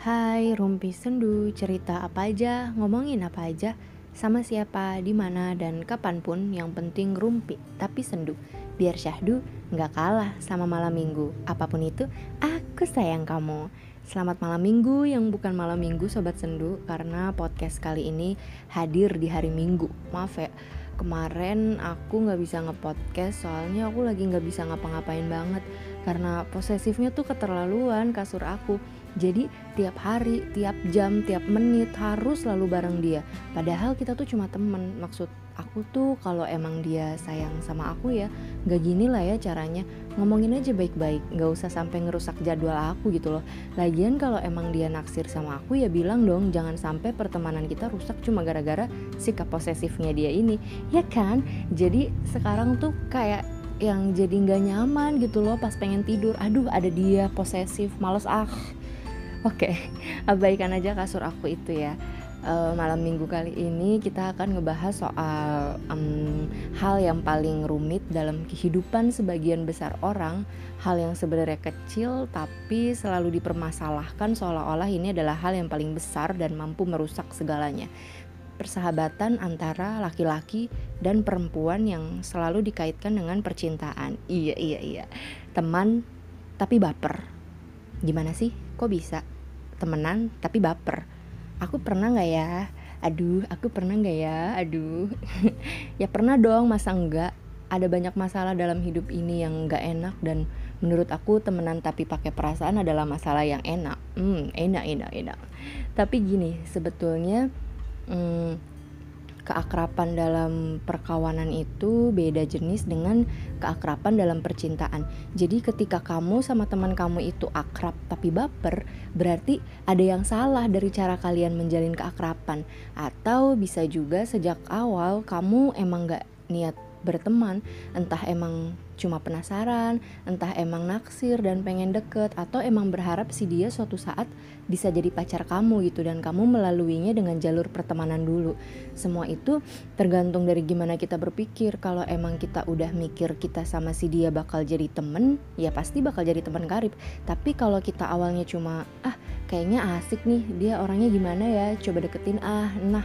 Hai, Rumpi Sendu, cerita apa aja, ngomongin apa aja, sama siapa, di mana dan kapan pun, yang penting rumpi, tapi sendu. Biar syahdu nggak kalah sama malam minggu. Apa pun itu, aku sayang kamu. Selamat malam minggu yang bukan malam minggu Sobat Sendu Karena podcast kali ini hadir di hari minggu Maaf ya, kemarin aku nggak bisa ngepodcast Soalnya aku lagi nggak bisa ngapa-ngapain banget Karena posesifnya tuh keterlaluan kasur aku jadi tiap hari, tiap jam, tiap menit harus selalu bareng dia. Padahal kita tuh cuma temen. Maksud aku tuh kalau emang dia sayang sama aku ya, gak gini lah ya caranya. Ngomongin aja baik-baik, gak usah sampai ngerusak jadwal aku gitu loh. Lagian kalau emang dia naksir sama aku ya bilang dong, jangan sampai pertemanan kita rusak cuma gara-gara sikap posesifnya dia ini. Ya kan? Jadi sekarang tuh kayak yang jadi nggak nyaman gitu loh pas pengen tidur aduh ada dia posesif males ah Oke, okay, abaikan aja kasur aku itu ya. Uh, malam minggu kali ini kita akan ngebahas soal um, hal yang paling rumit dalam kehidupan sebagian besar orang, hal yang sebenarnya kecil tapi selalu dipermasalahkan seolah-olah ini adalah hal yang paling besar dan mampu merusak segalanya. Persahabatan antara laki-laki dan perempuan yang selalu dikaitkan dengan percintaan. Iya, iya, iya. Teman tapi baper gimana sih? Kok bisa? Temenan tapi baper. Aku pernah nggak ya? Aduh aku pernah nggak ya? Aduh. Ya pernah dong masa enggak ada banyak masalah dalam hidup ini yang nggak enak dan menurut aku temenan tapi pakai perasaan adalah masalah yang enak. Hmm enak enak enak. Tapi gini sebetulnya hmm, keakrapan dalam perkawanan itu beda jenis dengan keakrapan dalam percintaan. Jadi ketika kamu sama teman kamu itu akrab tapi baper, berarti ada yang salah dari cara kalian menjalin keakrapan. Atau bisa juga sejak awal kamu emang gak niat berteman entah emang cuma penasaran entah emang naksir dan pengen deket atau emang berharap si dia suatu saat bisa jadi pacar kamu gitu dan kamu melaluinya dengan jalur pertemanan dulu. Semua itu tergantung dari gimana kita berpikir. Kalau emang kita udah mikir kita sama si dia bakal jadi temen ya pasti bakal jadi teman karib. Tapi kalau kita awalnya cuma ah kayaknya asik nih dia orangnya gimana ya? Coba deketin ah nah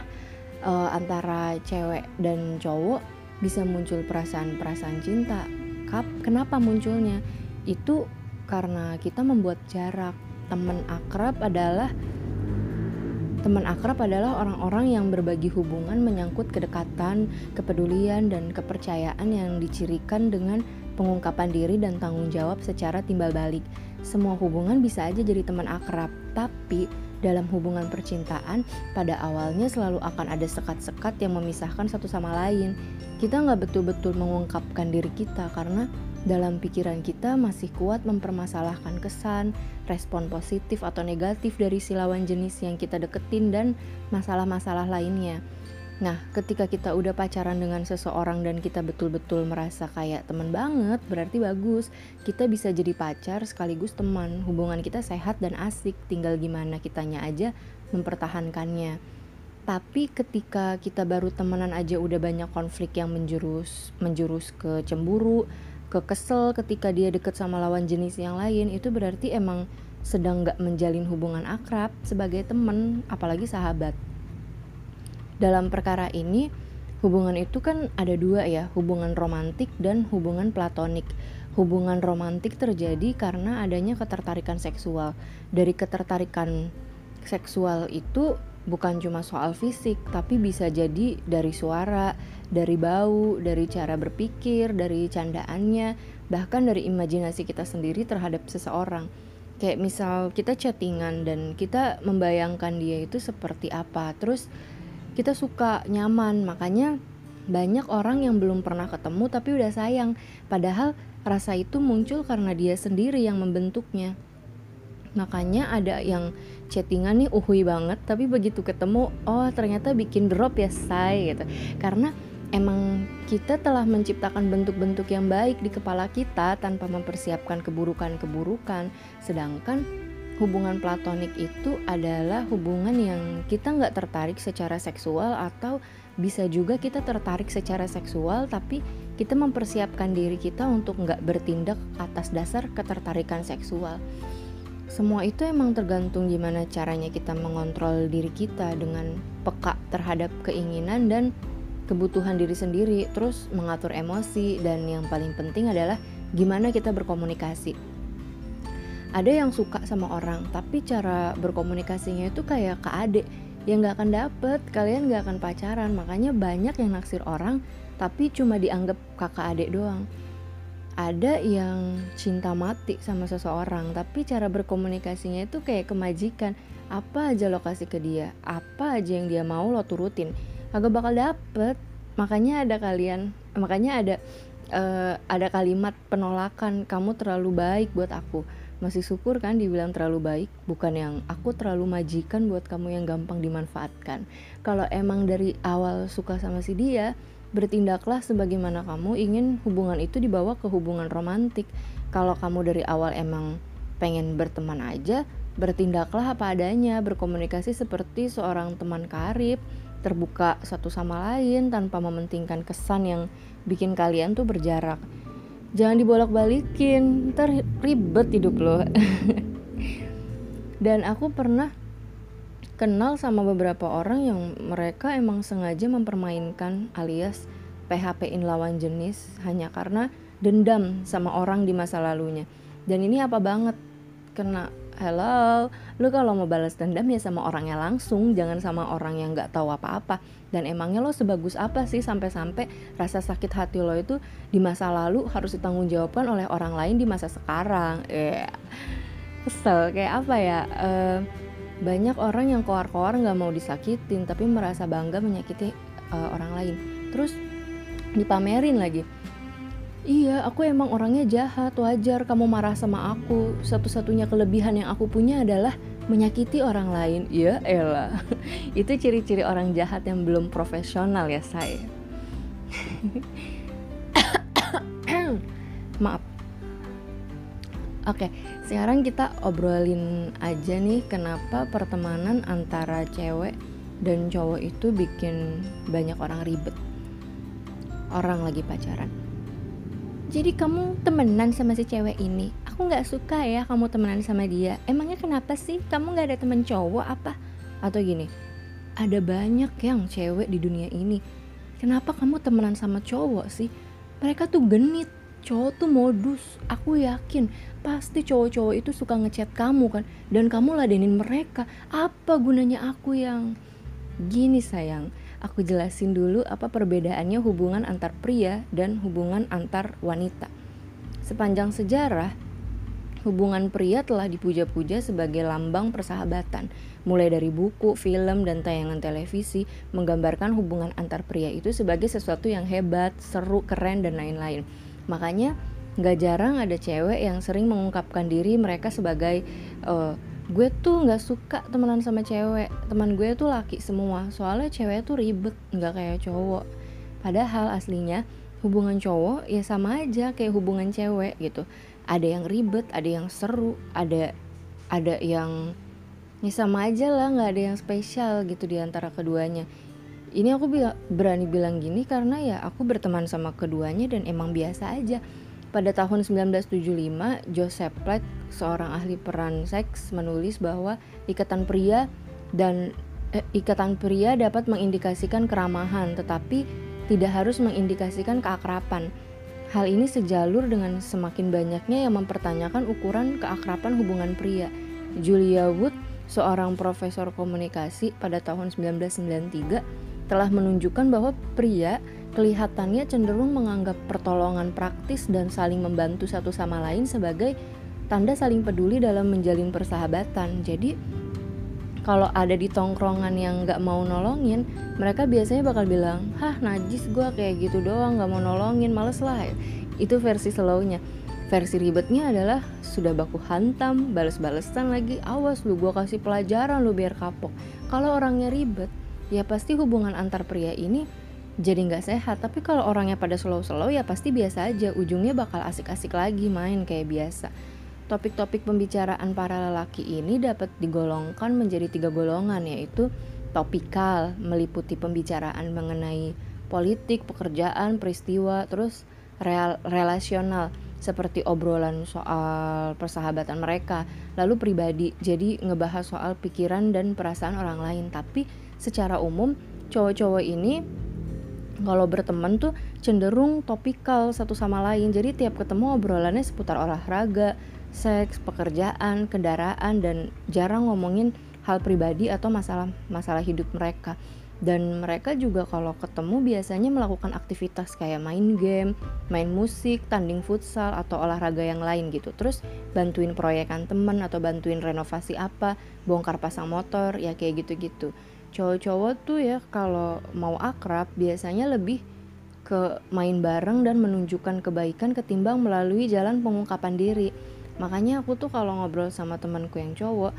uh, antara cewek dan cowok bisa muncul perasaan-perasaan cinta. Kap, kenapa munculnya? Itu karena kita membuat jarak. Teman akrab adalah teman akrab adalah orang-orang yang berbagi hubungan menyangkut kedekatan, kepedulian, dan kepercayaan yang dicirikan dengan pengungkapan diri dan tanggung jawab secara timbal balik. Semua hubungan bisa aja jadi teman akrab, tapi dalam hubungan percintaan, pada awalnya selalu akan ada sekat-sekat yang memisahkan satu sama lain. Kita nggak betul-betul mengungkapkan diri kita karena dalam pikiran kita masih kuat mempermasalahkan kesan, respon positif atau negatif dari si lawan jenis yang kita deketin dan masalah-masalah lainnya. Nah, ketika kita udah pacaran dengan seseorang dan kita betul-betul merasa kayak teman banget, berarti bagus. Kita bisa jadi pacar sekaligus teman. Hubungan kita sehat dan asik, tinggal gimana kitanya aja mempertahankannya. Tapi ketika kita baru temenan aja udah banyak konflik yang menjurus menjurus ke cemburu, ke kesel ketika dia deket sama lawan jenis yang lain, itu berarti emang sedang gak menjalin hubungan akrab sebagai temen, apalagi sahabat dalam perkara ini hubungan itu kan ada dua ya, hubungan romantik dan hubungan platonik. Hubungan romantik terjadi karena adanya ketertarikan seksual. Dari ketertarikan seksual itu bukan cuma soal fisik, tapi bisa jadi dari suara, dari bau, dari cara berpikir, dari candaannya, bahkan dari imajinasi kita sendiri terhadap seseorang. Kayak misal kita chattingan dan kita membayangkan dia itu seperti apa, terus kita suka nyaman. Makanya banyak orang yang belum pernah ketemu tapi udah sayang. Padahal rasa itu muncul karena dia sendiri yang membentuknya. Makanya ada yang chattingan nih uhui banget tapi begitu ketemu oh ternyata bikin drop ya say gitu. Karena emang kita telah menciptakan bentuk-bentuk yang baik di kepala kita tanpa mempersiapkan keburukan-keburukan. Sedangkan hubungan platonik itu adalah hubungan yang kita nggak tertarik secara seksual atau bisa juga kita tertarik secara seksual tapi kita mempersiapkan diri kita untuk nggak bertindak atas dasar ketertarikan seksual semua itu emang tergantung gimana caranya kita mengontrol diri kita dengan peka terhadap keinginan dan kebutuhan diri sendiri, terus mengatur emosi dan yang paling penting adalah gimana kita berkomunikasi. Ada yang suka sama orang, tapi cara berkomunikasinya itu kayak ke adik. Yang gak akan dapet, kalian gak akan pacaran, makanya banyak yang naksir orang tapi cuma dianggap kakak adik doang. Ada yang cinta mati sama seseorang tapi cara berkomunikasinya itu kayak kemajikan. Apa aja lo kasih ke dia apa aja yang dia mau lo turutin. Agak bakal dapet. Makanya ada kalian makanya ada uh, ada kalimat penolakan kamu terlalu baik buat aku masih syukur kan dibilang terlalu baik bukan yang aku terlalu majikan buat kamu yang gampang dimanfaatkan kalau emang dari awal suka sama si dia Bertindaklah sebagaimana kamu ingin hubungan itu dibawa ke hubungan romantik. Kalau kamu dari awal emang pengen berteman aja, bertindaklah apa adanya, berkomunikasi seperti seorang teman karib, terbuka satu sama lain tanpa mementingkan kesan yang bikin kalian tuh berjarak. Jangan dibolak-balikin, ntar ribet hidup lo. Dan aku pernah kenal sama beberapa orang yang mereka emang sengaja mempermainkan alias PHP-in lawan jenis hanya karena dendam sama orang di masa lalunya. Dan ini apa banget? Kena hello, lu kalau mau balas dendam ya sama orangnya langsung, jangan sama orang yang nggak tahu apa-apa. Dan emangnya lo sebagus apa sih sampai-sampai rasa sakit hati lo itu di masa lalu harus ditanggung jawabkan oleh orang lain di masa sekarang? Eh, yeah. kesel kayak apa ya? Uh, banyak orang yang koar-koar nggak mau disakitin tapi merasa bangga menyakiti uh, orang lain terus dipamerin lagi iya aku emang orangnya jahat wajar kamu marah sama aku. Satu-satunya kelebihan yang aku punya adalah menyakiti orang lain. Ya Ella. Itu ciri-ciri orang jahat yang belum profesional ya saya maaf. Oke, sekarang kita obrolin aja nih kenapa pertemanan antara cewek dan cowok itu bikin banyak orang ribet. Orang lagi pacaran. Jadi kamu temenan sama si cewek ini? Aku nggak suka ya kamu temenan sama dia. Emangnya kenapa sih? Kamu nggak ada temen cowok apa? Atau gini, ada banyak yang cewek di dunia ini. Kenapa kamu temenan sama cowok sih? Mereka tuh genit cowok tuh modus aku yakin pasti cowok-cowok itu suka ngechat kamu kan dan kamu ladenin mereka apa gunanya aku yang gini sayang aku jelasin dulu apa perbedaannya hubungan antar pria dan hubungan antar wanita sepanjang sejarah hubungan pria telah dipuja-puja sebagai lambang persahabatan. Mulai dari buku, film, dan tayangan televisi menggambarkan hubungan antar pria itu sebagai sesuatu yang hebat, seru, keren, dan lain-lain. Makanya nggak jarang ada cewek yang sering mengungkapkan diri mereka sebagai uh, gue tuh nggak suka temenan sama cewek. Teman gue tuh laki semua. Soalnya cewek tuh ribet nggak kayak cowok. Padahal aslinya hubungan cowok ya sama aja kayak hubungan cewek gitu. Ada yang ribet ada yang seru ada ada yang ya sama aja lah nggak ada yang spesial gitu di antara keduanya. Ini aku berani bilang gini karena ya aku berteman sama keduanya dan emang biasa aja pada tahun 1975 Joseph Platt seorang ahli peran seks menulis bahwa ikatan pria dan eh, ikatan pria dapat mengindikasikan keramahan tetapi tidak harus mengindikasikan keakraban hal ini sejalur dengan semakin banyaknya yang mempertanyakan ukuran keakraban hubungan pria. Julia Wood seorang profesor komunikasi pada tahun 1993 telah menunjukkan bahwa pria kelihatannya cenderung menganggap pertolongan praktis dan saling membantu satu sama lain sebagai tanda saling peduli dalam menjalin persahabatan. Jadi kalau ada di tongkrongan yang nggak mau nolongin, mereka biasanya bakal bilang, hah najis gue kayak gitu doang nggak mau nolongin, males lah. Itu versi slownya. Versi ribetnya adalah sudah baku hantam, balas-balesan lagi, awas lu gue kasih pelajaran lu biar kapok. Kalau orangnya ribet, ya pasti hubungan antar pria ini jadi nggak sehat. Tapi kalau orangnya pada slow-slow ya pasti biasa aja. Ujungnya bakal asik-asik lagi main kayak biasa. Topik-topik pembicaraan para lelaki ini dapat digolongkan menjadi tiga golongan yaitu topikal meliputi pembicaraan mengenai politik pekerjaan peristiwa terus real, relasional seperti obrolan soal persahabatan mereka, lalu pribadi, jadi ngebahas soal pikiran dan perasaan orang lain. Tapi secara umum cowok-cowok ini kalau berteman tuh cenderung topikal satu sama lain. Jadi tiap ketemu obrolannya seputar olahraga, seks, pekerjaan, kendaraan dan jarang ngomongin hal pribadi atau masalah-masalah hidup mereka dan mereka juga kalau ketemu biasanya melakukan aktivitas kayak main game, main musik, tanding futsal atau olahraga yang lain gitu. Terus bantuin proyekan temen atau bantuin renovasi apa, bongkar pasang motor, ya kayak gitu-gitu. Cowok-cowok tuh ya kalau mau akrab biasanya lebih ke main bareng dan menunjukkan kebaikan ketimbang melalui jalan pengungkapan diri. Makanya aku tuh kalau ngobrol sama temanku yang cowok,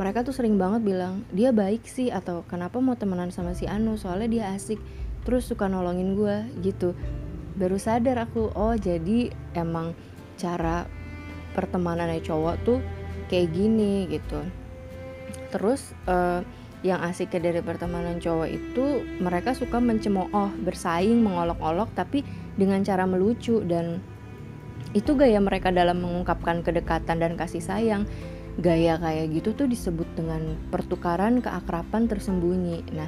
mereka tuh sering banget bilang dia baik sih atau kenapa mau temenan sama si Anu? Soalnya dia asik terus suka nolongin gue gitu. Baru sadar aku oh jadi emang cara pertemanannya cowok tuh kayak gini gitu. Terus uh, yang asiknya dari pertemanan cowok itu mereka suka mencemooh bersaing mengolok-olok tapi dengan cara melucu dan itu gaya mereka dalam mengungkapkan kedekatan dan kasih sayang gaya kayak gitu tuh disebut dengan pertukaran keakraban tersembunyi. Nah,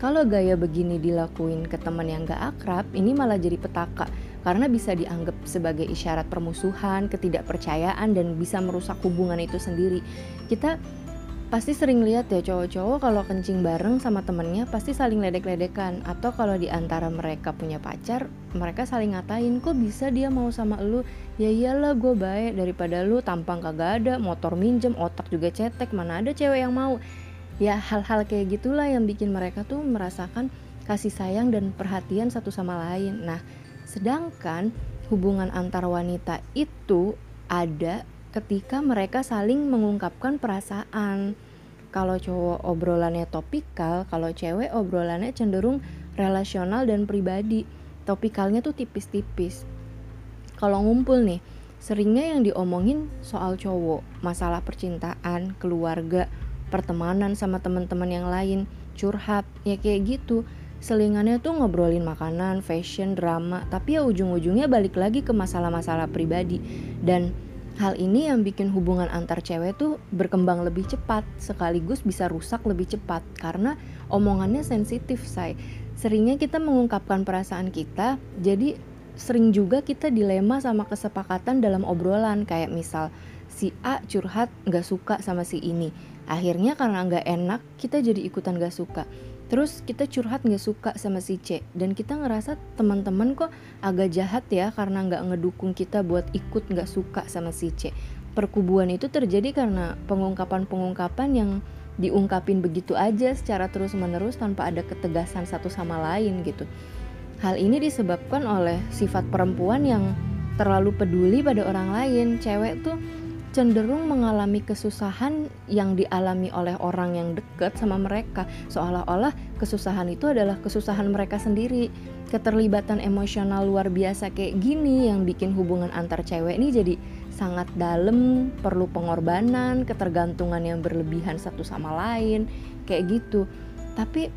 kalau gaya begini dilakuin ke teman yang gak akrab, ini malah jadi petaka karena bisa dianggap sebagai isyarat permusuhan, ketidakpercayaan dan bisa merusak hubungan itu sendiri. Kita pasti sering lihat ya cowok-cowok kalau kencing bareng sama temennya pasti saling ledek-ledekan. Atau kalau di antara mereka punya pacar mereka saling ngatain kok bisa dia mau sama lu? Ya iyalah gue baik. Daripada lu tampang kagak ada motor minjem otak juga cetek mana ada cewek yang mau. Ya hal-hal kayak gitulah yang bikin mereka tuh merasakan kasih sayang dan perhatian satu sama lain. Nah sedangkan hubungan antar wanita itu ada ketika mereka saling mengungkapkan perasaan. Kalau cowok obrolannya topikal, kalau cewek obrolannya cenderung relasional dan pribadi. Topikalnya tuh tipis-tipis. Kalau ngumpul nih, seringnya yang diomongin soal cowok, masalah percintaan, keluarga, pertemanan sama teman-teman yang lain, curhat, ya kayak gitu. Selingannya tuh ngobrolin makanan, fashion, drama, tapi ya ujung-ujungnya balik lagi ke masalah-masalah pribadi. Dan Hal ini yang bikin hubungan antar cewek tuh berkembang lebih cepat, sekaligus bisa rusak lebih cepat karena omongannya sensitif, say. Seringnya kita mengungkapkan perasaan kita, jadi sering juga kita dilema sama kesepakatan dalam obrolan kayak misal si A curhat gak suka sama si ini akhirnya karena gak enak kita jadi ikutan gak suka Terus kita curhat nggak suka sama si C dan kita ngerasa teman-teman kok agak jahat ya karena nggak ngedukung kita buat ikut nggak suka sama si C. Perkubuan itu terjadi karena pengungkapan-pengungkapan yang diungkapin begitu aja secara terus-menerus tanpa ada ketegasan satu sama lain gitu. Hal ini disebabkan oleh sifat perempuan yang terlalu peduli pada orang lain. Cewek tuh cenderung mengalami kesusahan yang dialami oleh orang yang dekat sama mereka. Seolah-olah kesusahan itu adalah kesusahan mereka sendiri. Keterlibatan emosional luar biasa kayak gini yang bikin hubungan antar cewek ini jadi sangat dalam perlu pengorbanan ketergantungan yang berlebihan satu sama lain kayak gitu. Tapi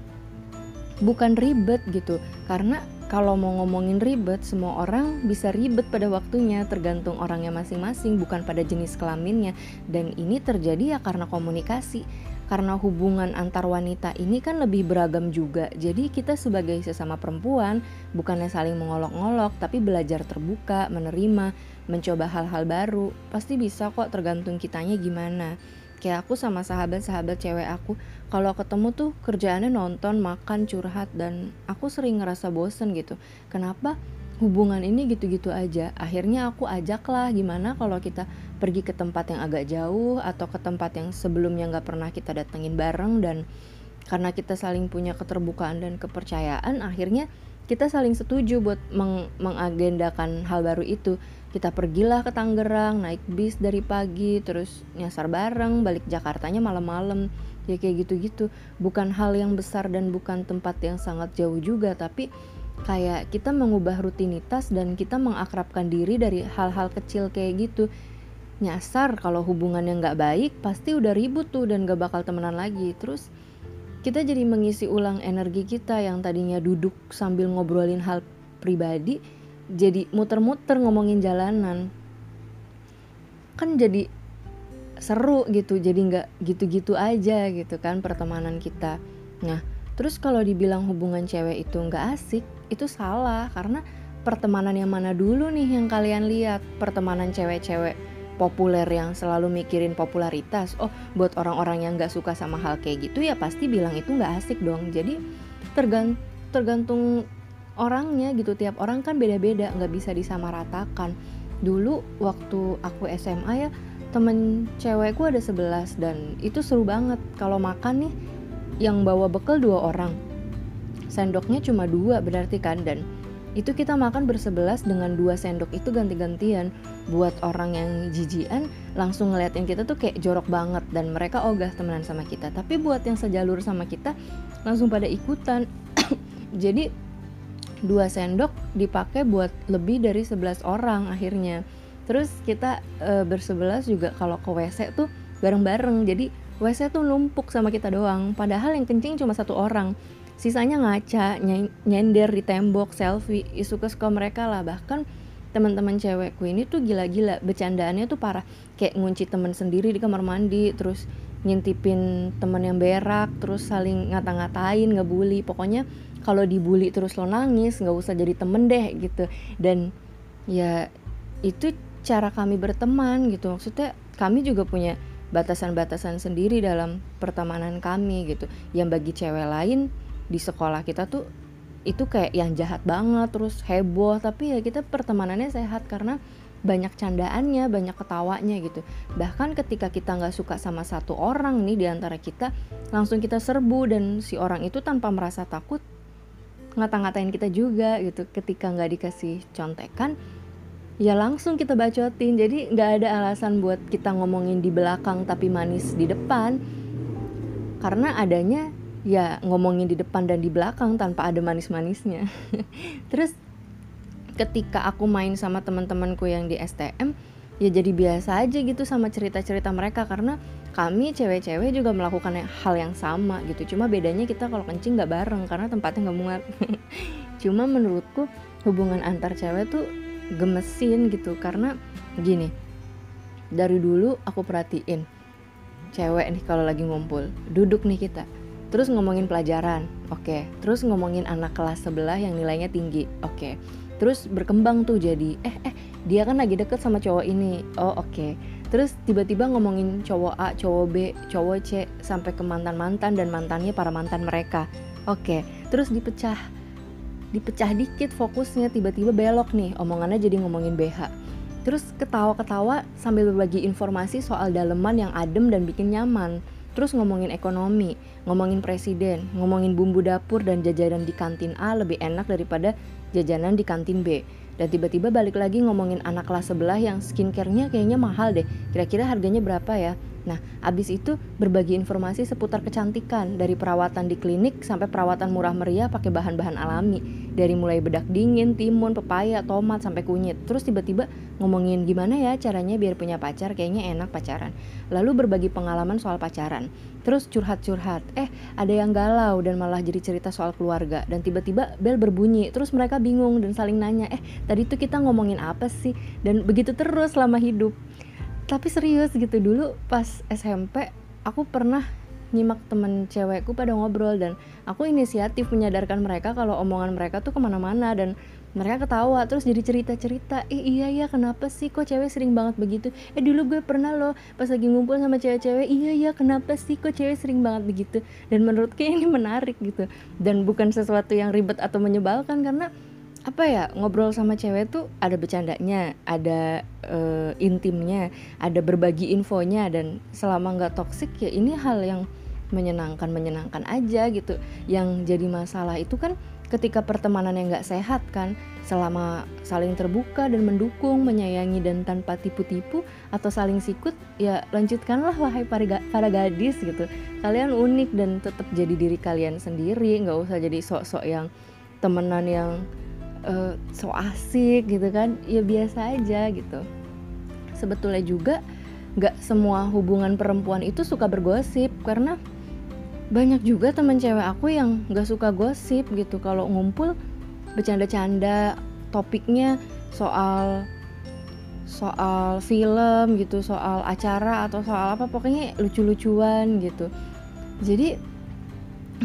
bukan ribet gitu karena kalau mau ngomongin ribet, semua orang bisa ribet pada waktunya, tergantung orangnya masing-masing, bukan pada jenis kelaminnya. Dan ini terjadi ya karena komunikasi. Karena hubungan antar wanita ini kan lebih beragam juga. Jadi kita sebagai sesama perempuan bukannya saling mengolok-ngolok, tapi belajar terbuka, menerima, mencoba hal-hal baru. Pasti bisa kok tergantung kitanya gimana kayak aku sama sahabat-sahabat cewek aku. Kalau ketemu tuh kerjaannya nonton makan curhat dan aku sering ngerasa bosen gitu. Kenapa hubungan ini gitu-gitu aja? Akhirnya aku ajak lah gimana kalau kita pergi ke tempat yang agak jauh atau ke tempat yang sebelumnya nggak pernah kita datengin bareng dan karena kita saling punya keterbukaan dan kepercayaan akhirnya kita saling setuju buat meng mengagendakan hal baru itu. Kita pergilah ke Tangerang naik bis dari pagi terus nyasar bareng balik Jakartanya malam-malam ya kayak gitu-gitu. Bukan hal yang besar dan bukan tempat yang sangat jauh juga tapi kayak kita mengubah rutinitas dan kita mengakrabkan diri dari hal-hal kecil kayak gitu. Nyasar kalau hubungan yang nggak baik pasti udah ribut tuh dan gak bakal temenan lagi. Terus kita jadi mengisi ulang energi kita yang tadinya duduk sambil ngobrolin hal pribadi jadi muter-muter ngomongin jalanan. Kan jadi seru gitu jadi nggak gitu-gitu aja gitu kan pertemanan kita. Nah terus kalau dibilang hubungan cewek itu nggak asik itu salah karena pertemanan yang mana dulu nih yang kalian lihat? Pertemanan cewek-cewek populer yang selalu mikirin popularitas oh buat orang-orang yang nggak suka sama hal kayak gitu ya pasti bilang itu nggak asik dong. Jadi tergant tergantung orangnya gitu. Tiap orang kan beda-beda nggak bisa disamaratakan. Dulu waktu aku SMA ya temen cewekku ada 11 dan itu seru banget. Kalau makan nih yang bawa bekal dua orang. Sendoknya cuma dua berarti kan dan itu kita makan bersebelas dengan dua sendok itu ganti-gantian buat orang yang jijian langsung ngeliatin kita tuh kayak jorok banget. Dan mereka ogah temenan sama kita. Tapi buat yang sejalur sama kita langsung pada ikutan. Jadi dua sendok dipakai buat lebih dari 11 orang akhirnya. Terus kita e, bersebelas juga kalau ke WC tuh bareng-bareng. Jadi WC tuh numpuk sama kita doang. Padahal yang kencing cuma satu orang. Sisanya ngaca nyender di tembok selfie isu suka mereka lah. Bahkan teman-teman cewekku ini tuh gila-gila bercandaannya tuh parah. Kayak ngunci temen sendiri di kamar mandi terus ngintipin temen yang berak terus saling ngata-ngatain ngebully. Pokoknya kalau dibully terus lo nangis nggak usah jadi temen deh gitu. Dan ya itu cara kami berteman gitu. Maksudnya kami juga punya batasan-batasan sendiri dalam pertemanan kami gitu. Yang bagi cewek lain di sekolah kita tuh itu kayak yang jahat banget terus heboh tapi ya kita pertemanannya sehat karena banyak candaannya, banyak ketawanya gitu. Bahkan ketika kita nggak suka sama satu orang nih di antara kita, langsung kita serbu dan si orang itu tanpa merasa takut ngata-ngatain kita juga gitu. Ketika nggak dikasih contekan, ya langsung kita bacotin jadi nggak ada alasan buat kita ngomongin di belakang tapi manis di depan karena adanya ya ngomongin di depan dan di belakang tanpa ada manis-manisnya. Terus ketika aku main sama teman-temanku yang di STM ya jadi biasa aja gitu sama cerita-cerita mereka. Karena kami cewek-cewek juga melakukan hal yang sama gitu. Cuma bedanya kita kalau kencing nggak bareng karena tempatnya nggak muat. Cuma menurutku hubungan antar cewek tuh gemesin gitu. Karena gini dari dulu aku perhatiin cewek nih kalau lagi ngumpul duduk nih kita terus ngomongin pelajaran oke okay. terus ngomongin anak kelas sebelah yang nilainya tinggi oke okay. terus berkembang tuh jadi eh eh dia kan lagi deket sama cowok ini oh oke okay. terus tiba-tiba ngomongin cowok A cowok B cowok C sampai ke mantan mantan dan mantannya para mantan mereka oke okay. terus dipecah dipecah dikit fokusnya tiba-tiba belok nih omongannya jadi ngomongin BH terus ketawa-ketawa sambil berbagi informasi soal daleman yang adem dan bikin nyaman terus ngomongin ekonomi ngomongin presiden ngomongin bumbu dapur dan jajanan di kantin A lebih enak daripada jajanan di kantin B. Dan tiba-tiba balik lagi ngomongin anak kelas sebelah yang skincare-nya kayaknya mahal deh. Kira-kira harganya berapa ya Nah, abis itu berbagi informasi seputar kecantikan dari perawatan di klinik sampai perawatan murah meriah pakai bahan-bahan alami. Dari mulai bedak dingin, timun, pepaya, tomat sampai kunyit. Terus tiba-tiba ngomongin gimana ya caranya biar punya pacar kayaknya enak pacaran. Lalu berbagi pengalaman soal pacaran. Terus curhat-curhat. Eh, ada yang galau dan malah jadi cerita soal keluarga dan tiba-tiba bel berbunyi. Terus mereka bingung dan saling nanya, "Eh, tadi tuh kita ngomongin apa sih?" Dan begitu terus selama hidup tapi serius gitu dulu pas SMP aku pernah nyimak temen cewekku pada ngobrol dan aku inisiatif menyadarkan mereka kalau omongan mereka tuh ke mana-mana dan mereka ketawa terus jadi cerita-cerita eh iya ya kenapa sih kok cewek sering banget begitu? Eh dulu gue pernah loh pas lagi ngumpul sama cewek-cewek iya ya kenapa sih kok cewek sering banget begitu? Dan menurutku ini menarik gitu dan bukan sesuatu yang ribet atau menyebalkan karena apa ya ngobrol sama cewek tuh ada bercandanya, ada uh, intimnya, ada berbagi infonya dan selama nggak toksik ya ini hal yang menyenangkan menyenangkan aja gitu. Yang jadi masalah itu kan ketika pertemanan yang nggak sehat kan selama saling terbuka dan mendukung menyayangi dan tanpa tipu-tipu atau saling sikut ya lanjutkanlah wahai para, para gadis gitu kalian unik dan tetap jadi diri kalian sendiri nggak usah jadi sok-sok yang temenan yang uh, so asik gitu kan ya biasa aja gitu. Sebetulnya juga nggak semua hubungan perempuan itu suka bergosip karena banyak juga temen cewek aku yang nggak suka gosip gitu. Kalau ngumpul bercanda-canda topiknya soal soal film gitu soal acara atau soal apa pokoknya lucu-lucuan gitu. Jadi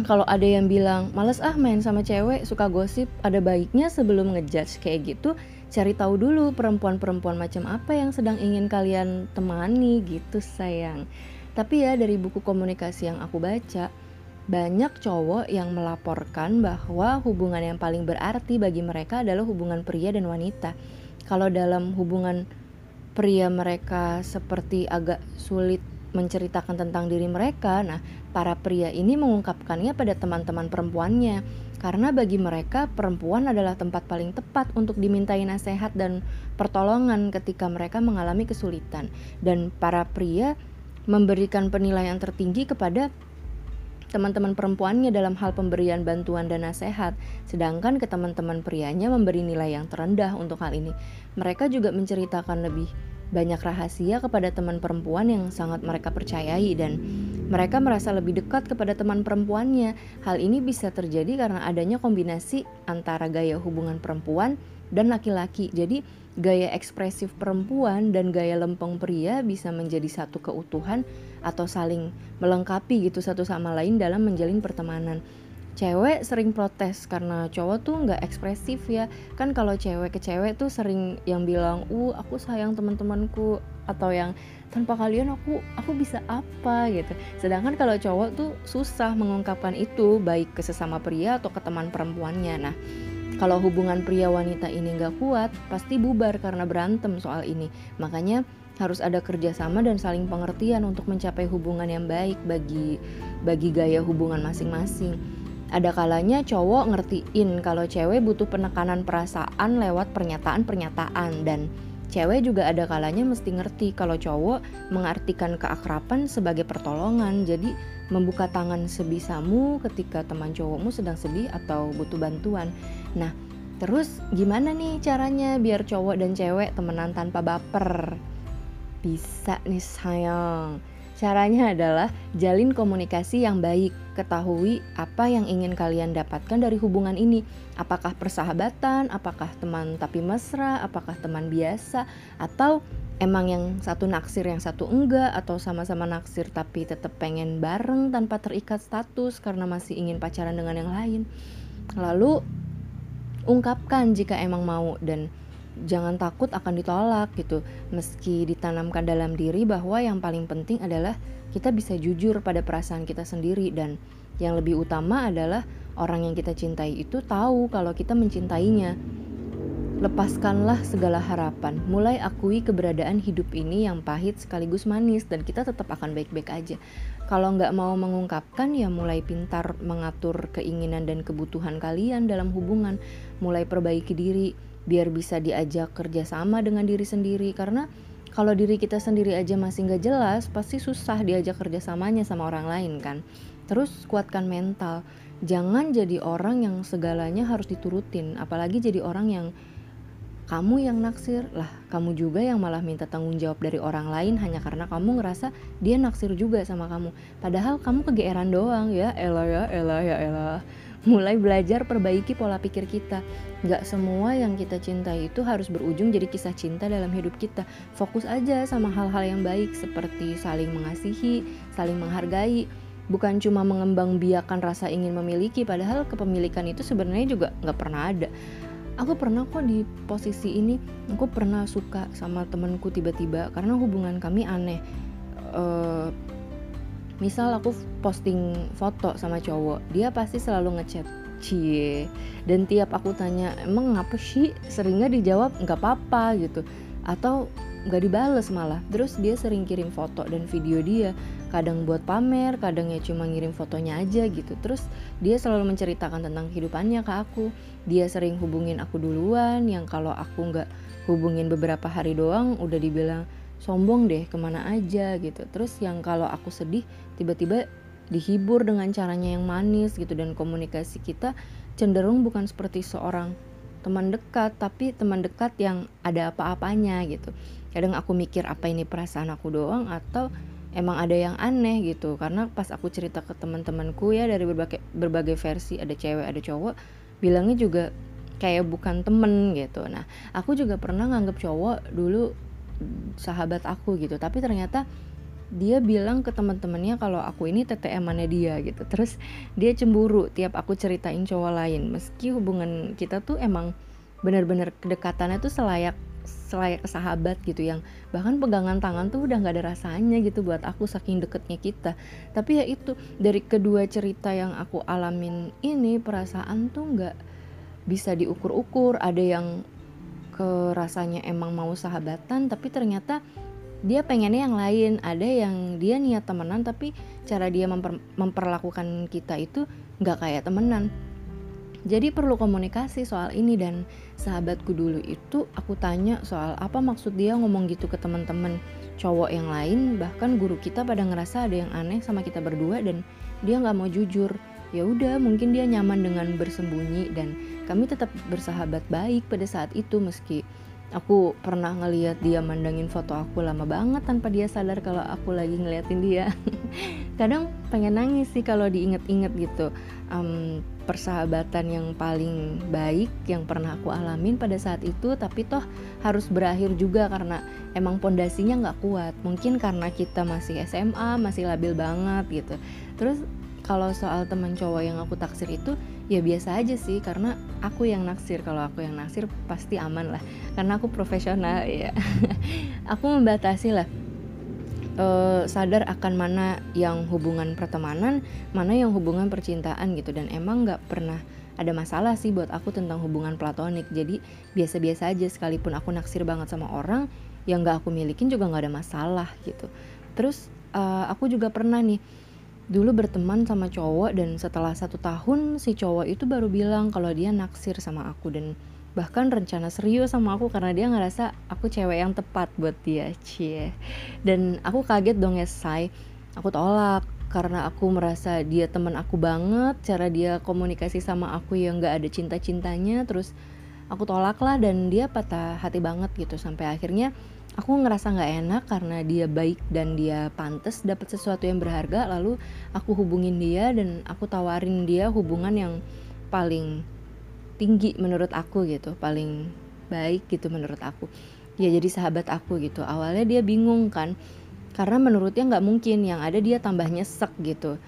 kalau ada yang bilang males ah main sama cewek suka gosip ada baiknya sebelum ngejudge. Kayak gitu cari tahu dulu perempuan-perempuan macam apa yang sedang ingin kalian temani gitu sayang. Tapi ya dari buku komunikasi yang aku baca banyak cowok yang melaporkan bahwa hubungan yang paling berarti bagi mereka adalah hubungan pria dan wanita. Kalau dalam hubungan pria mereka seperti agak sulit menceritakan tentang diri mereka. Nah, para pria ini mengungkapkannya pada teman-teman perempuannya. Karena bagi mereka perempuan adalah tempat paling tepat untuk dimintai nasihat dan pertolongan ketika mereka mengalami kesulitan. Dan para pria memberikan penilaian tertinggi kepada teman-teman perempuannya dalam hal pemberian bantuan dan nasihat, sedangkan ke teman-teman prianya memberi nilai yang terendah untuk hal ini. Mereka juga menceritakan lebih banyak rahasia kepada teman perempuan yang sangat mereka percayai dan mereka merasa lebih dekat kepada teman perempuannya. Hal ini bisa terjadi karena adanya kombinasi antara gaya hubungan perempuan dan laki-laki. Jadi, gaya ekspresif perempuan dan gaya lempeng pria bisa menjadi satu keutuhan atau saling melengkapi gitu satu sama lain dalam menjalin pertemanan cewek sering protes karena cowok tuh nggak ekspresif ya. Kan kalau cewek ke cewek tuh sering yang bilang uh aku sayang teman-temanku atau yang tanpa kalian aku aku bisa apa gitu. Sedangkan kalau cowok tuh susah mengungkapkan itu baik ke sesama pria atau ke teman perempuannya. Nah kalau hubungan pria wanita ini nggak kuat pasti bubar karena berantem soal ini. Makanya harus ada kerjasama dan saling pengertian untuk mencapai hubungan yang baik bagi bagi gaya hubungan masing-masing ada kalanya cowok ngertiin kalau cewek butuh penekanan perasaan lewat pernyataan-pernyataan dan cewek juga ada kalanya mesti ngerti kalau cowok mengartikan keakraban sebagai pertolongan. Jadi membuka tangan sebisamu ketika teman cowokmu sedang sedih atau butuh bantuan. Nah, terus gimana nih caranya biar cowok dan cewek temenan tanpa baper? Bisa nih sayang Caranya adalah jalin komunikasi yang baik, ketahui apa yang ingin kalian dapatkan dari hubungan ini. Apakah persahabatan, apakah teman tapi mesra, apakah teman biasa, atau emang yang satu naksir yang satu enggak, atau sama-sama naksir tapi tetap pengen bareng tanpa terikat status karena masih ingin pacaran dengan yang lain. Lalu ungkapkan jika emang mau dan jangan takut akan ditolak gitu. Meski ditanamkan dalam diri bahwa yang paling penting adalah kita bisa jujur pada perasaan kita sendiri dan yang lebih utama adalah orang yang kita cintai itu tahu kalau kita mencintainya. Lepaskanlah segala harapan. Mulai akui keberadaan hidup ini yang pahit sekaligus manis dan kita tetap akan baik-baik aja. Kalau nggak mau mengungkapkan ya mulai pintar mengatur keinginan dan kebutuhan kalian dalam hubungan. Mulai perbaiki diri biar bisa diajak kerjasama dengan diri sendiri. Karena kalau diri kita sendiri aja masih nggak jelas pasti susah diajak kerjasamanya sama orang lain kan? Terus kuatkan mental. Jangan jadi orang yang segalanya harus diturutin. Apalagi jadi orang yang kamu yang naksir. Lah kamu juga yang malah minta tanggung jawab dari orang lain hanya karena kamu ngerasa dia naksir juga sama kamu. Padahal kamu kegeeran doang ya. Elah ya elah ya elah mulai belajar perbaiki pola pikir kita. Gak semua yang kita cintai itu harus berujung jadi kisah cinta dalam hidup kita. Fokus aja sama hal-hal yang baik seperti saling mengasihi, saling menghargai. Bukan cuma mengembang biakan rasa ingin memiliki, padahal kepemilikan itu sebenarnya juga gak pernah ada. Aku pernah kok di posisi ini, aku pernah suka sama temenku tiba-tiba karena hubungan kami aneh. Uh, misal aku posting foto sama cowok dia pasti selalu ngechat cie. Dan tiap aku tanya emang ngapa sih? Seringnya dijawab nggak apa-apa gitu. Atau nggak dibales malah. Terus dia sering kirim foto dan video dia. Kadang buat pamer kadang ya cuma ngirim fotonya aja gitu. Terus dia selalu menceritakan tentang kehidupannya ke aku. Dia sering hubungin aku duluan yang kalau aku nggak hubungin beberapa hari doang udah dibilang sombong deh ke mana aja gitu. Terus yang kalau aku sedih tiba-tiba dihibur dengan caranya yang manis gitu dan komunikasi kita cenderung bukan seperti seorang teman dekat tapi teman dekat yang ada apa-apanya gitu. Kadang aku mikir apa ini perasaan aku doang atau emang ada yang aneh gitu. Karena pas aku cerita ke teman-temanku ya dari berbagai berbagai versi ada cewek ada cowok bilangnya juga kayak bukan temen gitu. Nah aku juga pernah nganggap cowok dulu sahabat aku gitu. Tapi ternyata dia bilang ke teman-temannya kalau aku ini TTM-annya dia gitu. Terus dia cemburu tiap aku ceritain cowok lain. Meski hubungan kita tuh emang benar-benar kedekatannya tuh selayak selayak sahabat gitu yang bahkan pegangan tangan tuh udah nggak ada rasanya gitu buat aku saking deketnya kita. Tapi ya itu dari kedua cerita yang aku alamin ini perasaan tuh nggak bisa diukur-ukur. Ada yang ke rasanya emang mau sahabatan tapi ternyata dia pengennya yang lain. Ada yang dia niat temenan tapi cara dia memper, memperlakukan kita itu nggak kayak temenan. Jadi perlu komunikasi soal ini dan sahabatku dulu itu aku tanya soal apa maksud dia ngomong gitu ke teman-teman. Cowok yang lain bahkan guru kita pada ngerasa ada yang aneh sama kita berdua dan dia nggak mau jujur. Ya udah mungkin dia nyaman dengan bersembunyi dan kami tetap bersahabat baik pada saat itu meski aku pernah ngeliat dia mandangin foto aku lama banget tanpa dia sadar kalau aku lagi ngeliatin dia. Kadang pengen nangis sih kalau diinget-inget gitu. Um, persahabatan yang paling baik yang pernah aku alamin pada saat itu tapi toh harus berakhir juga karena emang pondasinya nggak kuat. Mungkin karena kita masih SMA masih labil banget gitu. Terus kalau soal teman cowok yang aku taksir itu ya biasa aja sih. Karena aku yang naksir. Kalau aku yang naksir pasti aman lah. Karena aku profesional ya. Aku membatasi lah uh, sadar akan mana yang hubungan pertemanan mana yang hubungan percintaan gitu. Dan emang nggak pernah ada masalah sih buat aku tentang hubungan platonik. Jadi biasa-biasa aja. Sekalipun aku naksir banget sama orang yang nggak aku milikin juga nggak ada masalah gitu. Terus uh, aku juga pernah nih dulu berteman sama cowok dan setelah satu tahun si cowok itu baru bilang kalau dia naksir sama aku dan bahkan rencana serius sama aku karena dia ngerasa aku cewek yang tepat buat dia cie. Dan aku kaget dong ya say aku tolak karena aku merasa dia teman aku banget cara dia komunikasi sama aku yang gak ada cinta cintanya terus aku tolak lah dan dia patah hati banget gitu sampai akhirnya aku ngerasa nggak enak karena dia baik dan dia pantas dapat sesuatu yang berharga lalu aku hubungin dia dan aku tawarin dia hubungan yang paling tinggi menurut aku gitu paling baik gitu menurut aku. Ya jadi sahabat aku gitu. Awalnya dia bingung kan karena menurutnya nggak mungkin yang ada dia tambah nyesek gitu.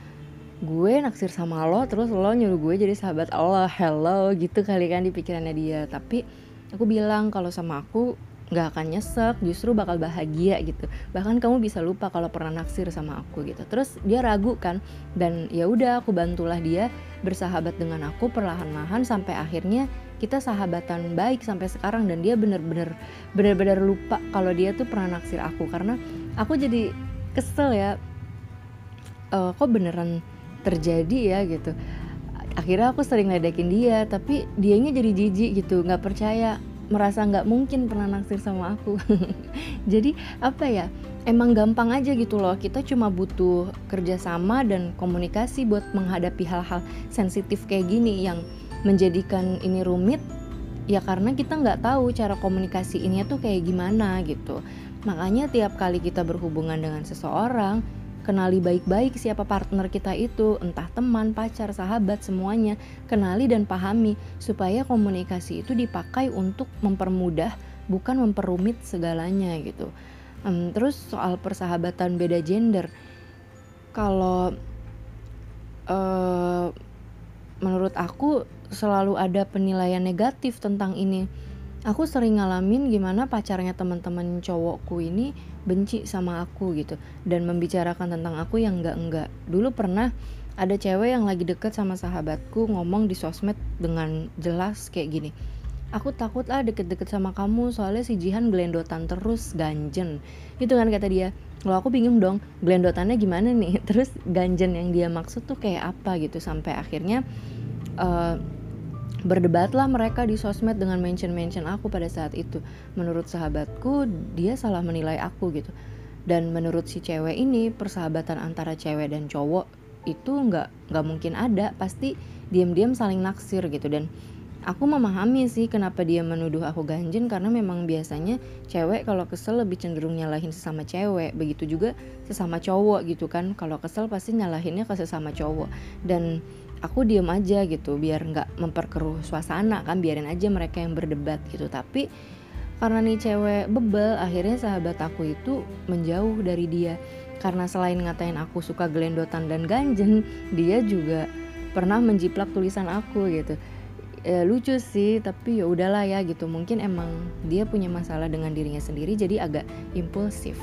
Gue naksir sama lo terus lo nyuruh gue jadi sahabat Allah hello gitu kali kan di pikirannya dia. Tapi aku bilang kalau sama aku nggak akan nyesek justru bakal bahagia gitu. Bahkan kamu bisa lupa kalau pernah naksir sama aku gitu. Terus dia ragu kan dan ya udah aku bantulah dia bersahabat dengan aku perlahan-lahan sampai akhirnya kita sahabatan baik sampai sekarang dan dia bener-bener bener-bener lupa kalau dia tuh pernah naksir aku. Karena aku jadi kesel ya uh, kok beneran terjadi ya? gitu. Akhirnya aku sering ledekin dia tapi dianya jadi jijik gitu nggak percaya merasa nggak mungkin pernah naksir sama aku. Jadi apa ya emang gampang aja gitu loh. Kita cuma butuh kerjasama dan komunikasi buat menghadapi hal-hal sensitif kayak gini yang menjadikan ini rumit. Ya karena kita nggak tahu cara komunikasi ini tuh kayak gimana gitu. Makanya tiap kali kita berhubungan dengan seseorang Kenali baik-baik siapa partner kita itu, entah teman, pacar, sahabat, semuanya. Kenali dan pahami supaya komunikasi itu dipakai untuk mempermudah, bukan memperumit segalanya gitu. Um, terus soal persahabatan beda gender, kalau uh, menurut aku selalu ada penilaian negatif tentang ini aku sering ngalamin gimana pacarnya teman-teman cowokku ini benci sama aku gitu dan membicarakan tentang aku yang enggak-enggak. Dulu pernah ada cewek yang lagi deket sama sahabatku ngomong di sosmed dengan jelas kayak gini. Aku takut lah deket-deket sama kamu soalnya si Jihan gelendotan terus ganjen. Itu kan kata dia. Kalau aku bingung dong, gelendotannya gimana nih? Terus ganjen yang dia maksud tuh kayak apa gitu sampai akhirnya uh, berdebatlah mereka di sosmed dengan mention-mention aku pada saat itu. Menurut sahabatku, dia salah menilai aku gitu. Dan menurut si cewek ini, persahabatan antara cewek dan cowok itu nggak nggak mungkin ada. Pasti diam-diam saling naksir gitu. Dan aku memahami sih kenapa dia menuduh aku ganjen karena memang biasanya cewek kalau kesel lebih cenderung nyalahin sesama cewek. Begitu juga sesama cowok gitu kan. Kalau kesel pasti nyalahinnya ke sesama cowok. Dan aku diem aja gitu biar nggak memperkeruh suasana kan biarin aja mereka yang berdebat gitu. Tapi karena nih cewek bebel akhirnya sahabat aku itu menjauh dari dia. Karena selain ngatain aku suka gelendotan dan ganjen dia juga pernah menjiplak tulisan aku gitu. Ya, lucu sih tapi ya udahlah ya gitu. Mungkin emang dia punya masalah dengan dirinya sendiri jadi agak impulsif.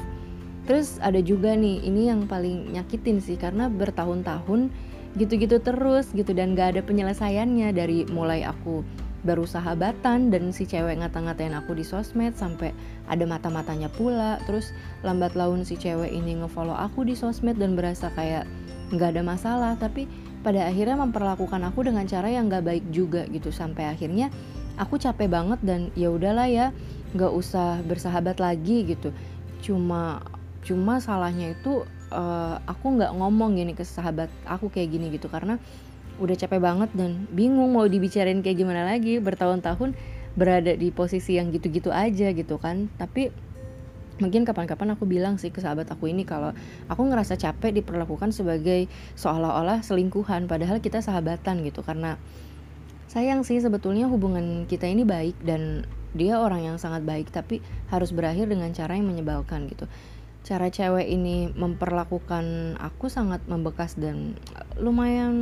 Terus ada juga nih ini yang paling nyakitin sih karena bertahun-tahun gitu-gitu terus gitu dan gak ada penyelesaiannya dari mulai aku baru sahabatan dan si cewek ngata-ngatain aku di sosmed sampai ada mata-matanya pula. Terus lambat laun si cewek ini ngefollow aku di sosmed dan berasa kayak nggak ada masalah. Tapi pada akhirnya memperlakukan aku dengan cara yang nggak baik juga gitu. Sampai akhirnya aku capek banget dan ya udahlah ya nggak usah bersahabat lagi gitu. Cuma cuma salahnya itu uh, aku nggak ngomong gini ke sahabat aku kayak gini gitu karena udah capek banget dan bingung mau dibicarain kayak gimana lagi. Bertahun-tahun berada di posisi yang gitu-gitu aja gitu kan. Tapi mungkin kapan-kapan aku bilang sih ke sahabat aku ini kalau aku ngerasa capek diperlakukan sebagai seolah-olah selingkuhan padahal kita sahabatan gitu. Karena sayang sih sebetulnya hubungan kita ini baik dan dia orang yang sangat baik tapi harus berakhir dengan cara yang menyebalkan gitu cara cewek ini memperlakukan aku sangat membekas dan lumayan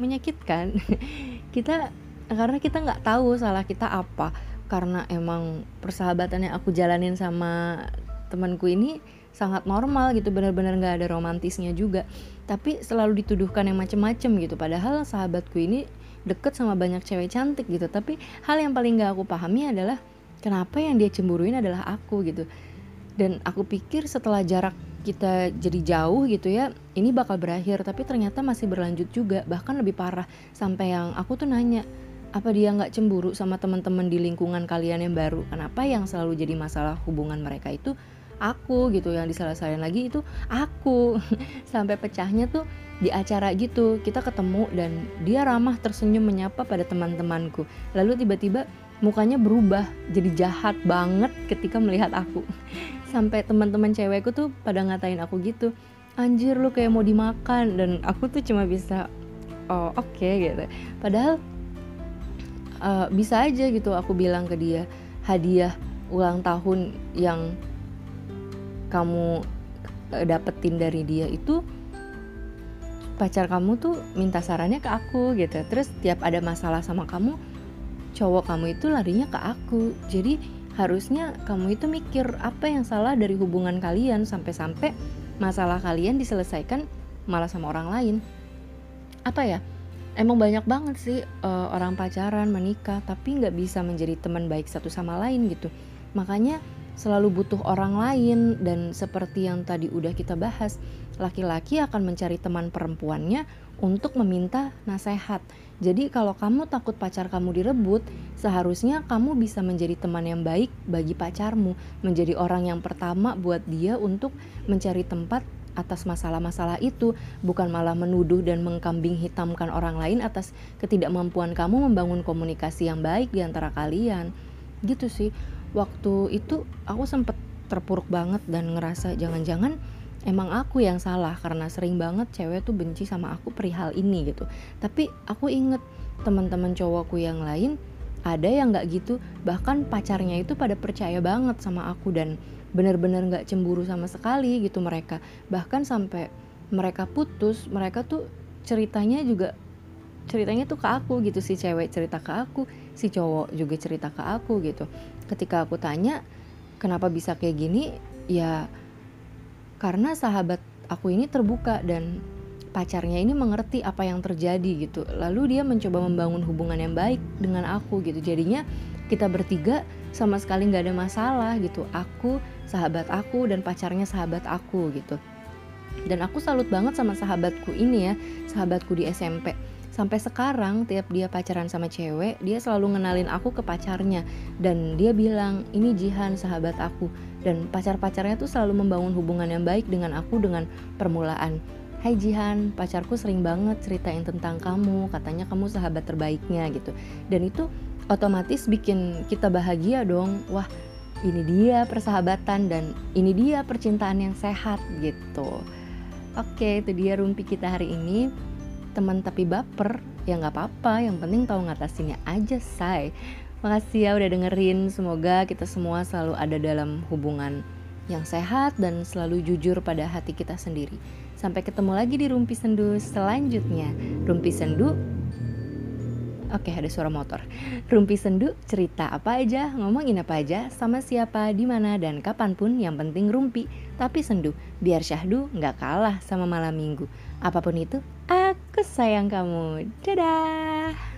menyakitkan. Kita karena kita nggak tahu salah kita apa. Karena emang persahabatan yang aku jalanin sama temanku ini sangat normal gitu benar-benar nggak ada romantisnya juga. Tapi selalu dituduhkan yang macem-macem gitu. Padahal sahabatku ini deket sama banyak cewek cantik gitu. Tapi hal yang paling nggak aku pahami adalah kenapa yang dia cemburuin adalah aku gitu dan aku pikir setelah jarak kita jadi jauh gitu ya ini bakal berakhir. Tapi ternyata masih berlanjut juga bahkan lebih parah. Sampai yang aku tuh nanya apa dia nggak cemburu sama teman-teman di lingkungan kalian yang baru? Kenapa yang selalu jadi masalah hubungan mereka itu aku? Gitu yang disalah-salahin lagi itu aku. Sampai pecahnya tuh di acara gitu kita ketemu dan dia ramah tersenyum menyapa pada teman-temanku. Lalu tiba-tiba mukanya berubah jadi jahat banget ketika melihat aku. Sampai teman-teman cewekku tuh pada ngatain aku gitu anjir lu kayak mau dimakan. Dan aku tuh cuma bisa oh oke okay, gitu. Padahal uh, bisa aja gitu aku bilang ke dia hadiah ulang tahun yang kamu uh, dapetin dari dia itu pacar kamu tuh minta sarannya ke aku gitu. Terus tiap ada masalah sama kamu cowok kamu itu larinya ke aku. Jadi harusnya kamu itu mikir apa yang salah dari hubungan kalian sampai-sampai masalah kalian diselesaikan malah sama orang lain. Apa ya? Emang banyak banget sih uh, orang pacaran menikah tapi nggak bisa menjadi teman baik satu sama lain gitu. Makanya selalu butuh orang lain dan seperti yang tadi udah kita bahas laki-laki akan mencari teman perempuannya untuk meminta nasihat jadi kalau kamu takut pacar kamu direbut, seharusnya kamu bisa menjadi teman yang baik bagi pacarmu, menjadi orang yang pertama buat dia untuk mencari tempat atas masalah-masalah itu, bukan malah menuduh dan mengkambing hitamkan orang lain atas ketidakmampuan kamu membangun komunikasi yang baik di antara kalian. Gitu sih. Waktu itu aku sempet terpuruk banget dan ngerasa jangan-jangan emang aku yang salah karena sering banget cewek tuh benci sama aku perihal ini gitu. Tapi aku inget teman-teman cowokku yang lain ada yang nggak gitu. Bahkan pacarnya itu pada percaya banget sama aku dan bener-bener nggak cemburu sama sekali gitu mereka. Bahkan sampai mereka putus mereka tuh ceritanya juga ceritanya tuh ke aku gitu. Si cewek cerita ke aku si cowok juga cerita ke aku gitu. Ketika aku tanya kenapa bisa kayak gini? Ya karena sahabat aku ini terbuka dan pacarnya ini mengerti apa yang terjadi gitu. Lalu dia mencoba membangun hubungan yang baik dengan aku gitu. Jadinya kita bertiga sama sekali nggak ada masalah gitu. Aku sahabat aku dan pacarnya sahabat aku gitu. Dan aku salut banget sama sahabatku ini ya sahabatku di SMP sampai sekarang tiap dia pacaran sama cewek dia selalu ngenalin aku ke pacarnya dan dia bilang ini Jihan sahabat aku dan pacar-pacarnya tuh selalu membangun hubungan yang baik dengan aku dengan permulaan Hai Jihan, pacarku sering banget ceritain tentang kamu, katanya kamu sahabat terbaiknya gitu. Dan itu otomatis bikin kita bahagia dong. Wah, ini dia persahabatan dan ini dia percintaan yang sehat gitu. Oke, itu dia rumpi kita hari ini teman tapi baper ya nggak apa-apa yang penting tahu ngatasinnya aja say Makasih ya udah dengerin. Semoga kita semua selalu ada dalam hubungan yang sehat dan selalu jujur pada hati kita sendiri. Sampai ketemu lagi di Rumpi Sendu selanjutnya. Rumpi Sendu Oke, ada suara motor. Rumpi Sendu cerita apa aja, ngomongin apa aja, sama siapa, di mana dan kapan pun. Yang penting rumpi, tapi sendu. Biar syahdu nggak kalah sama malam minggu. Apa pun itu, aku sayang kamu. Dadah.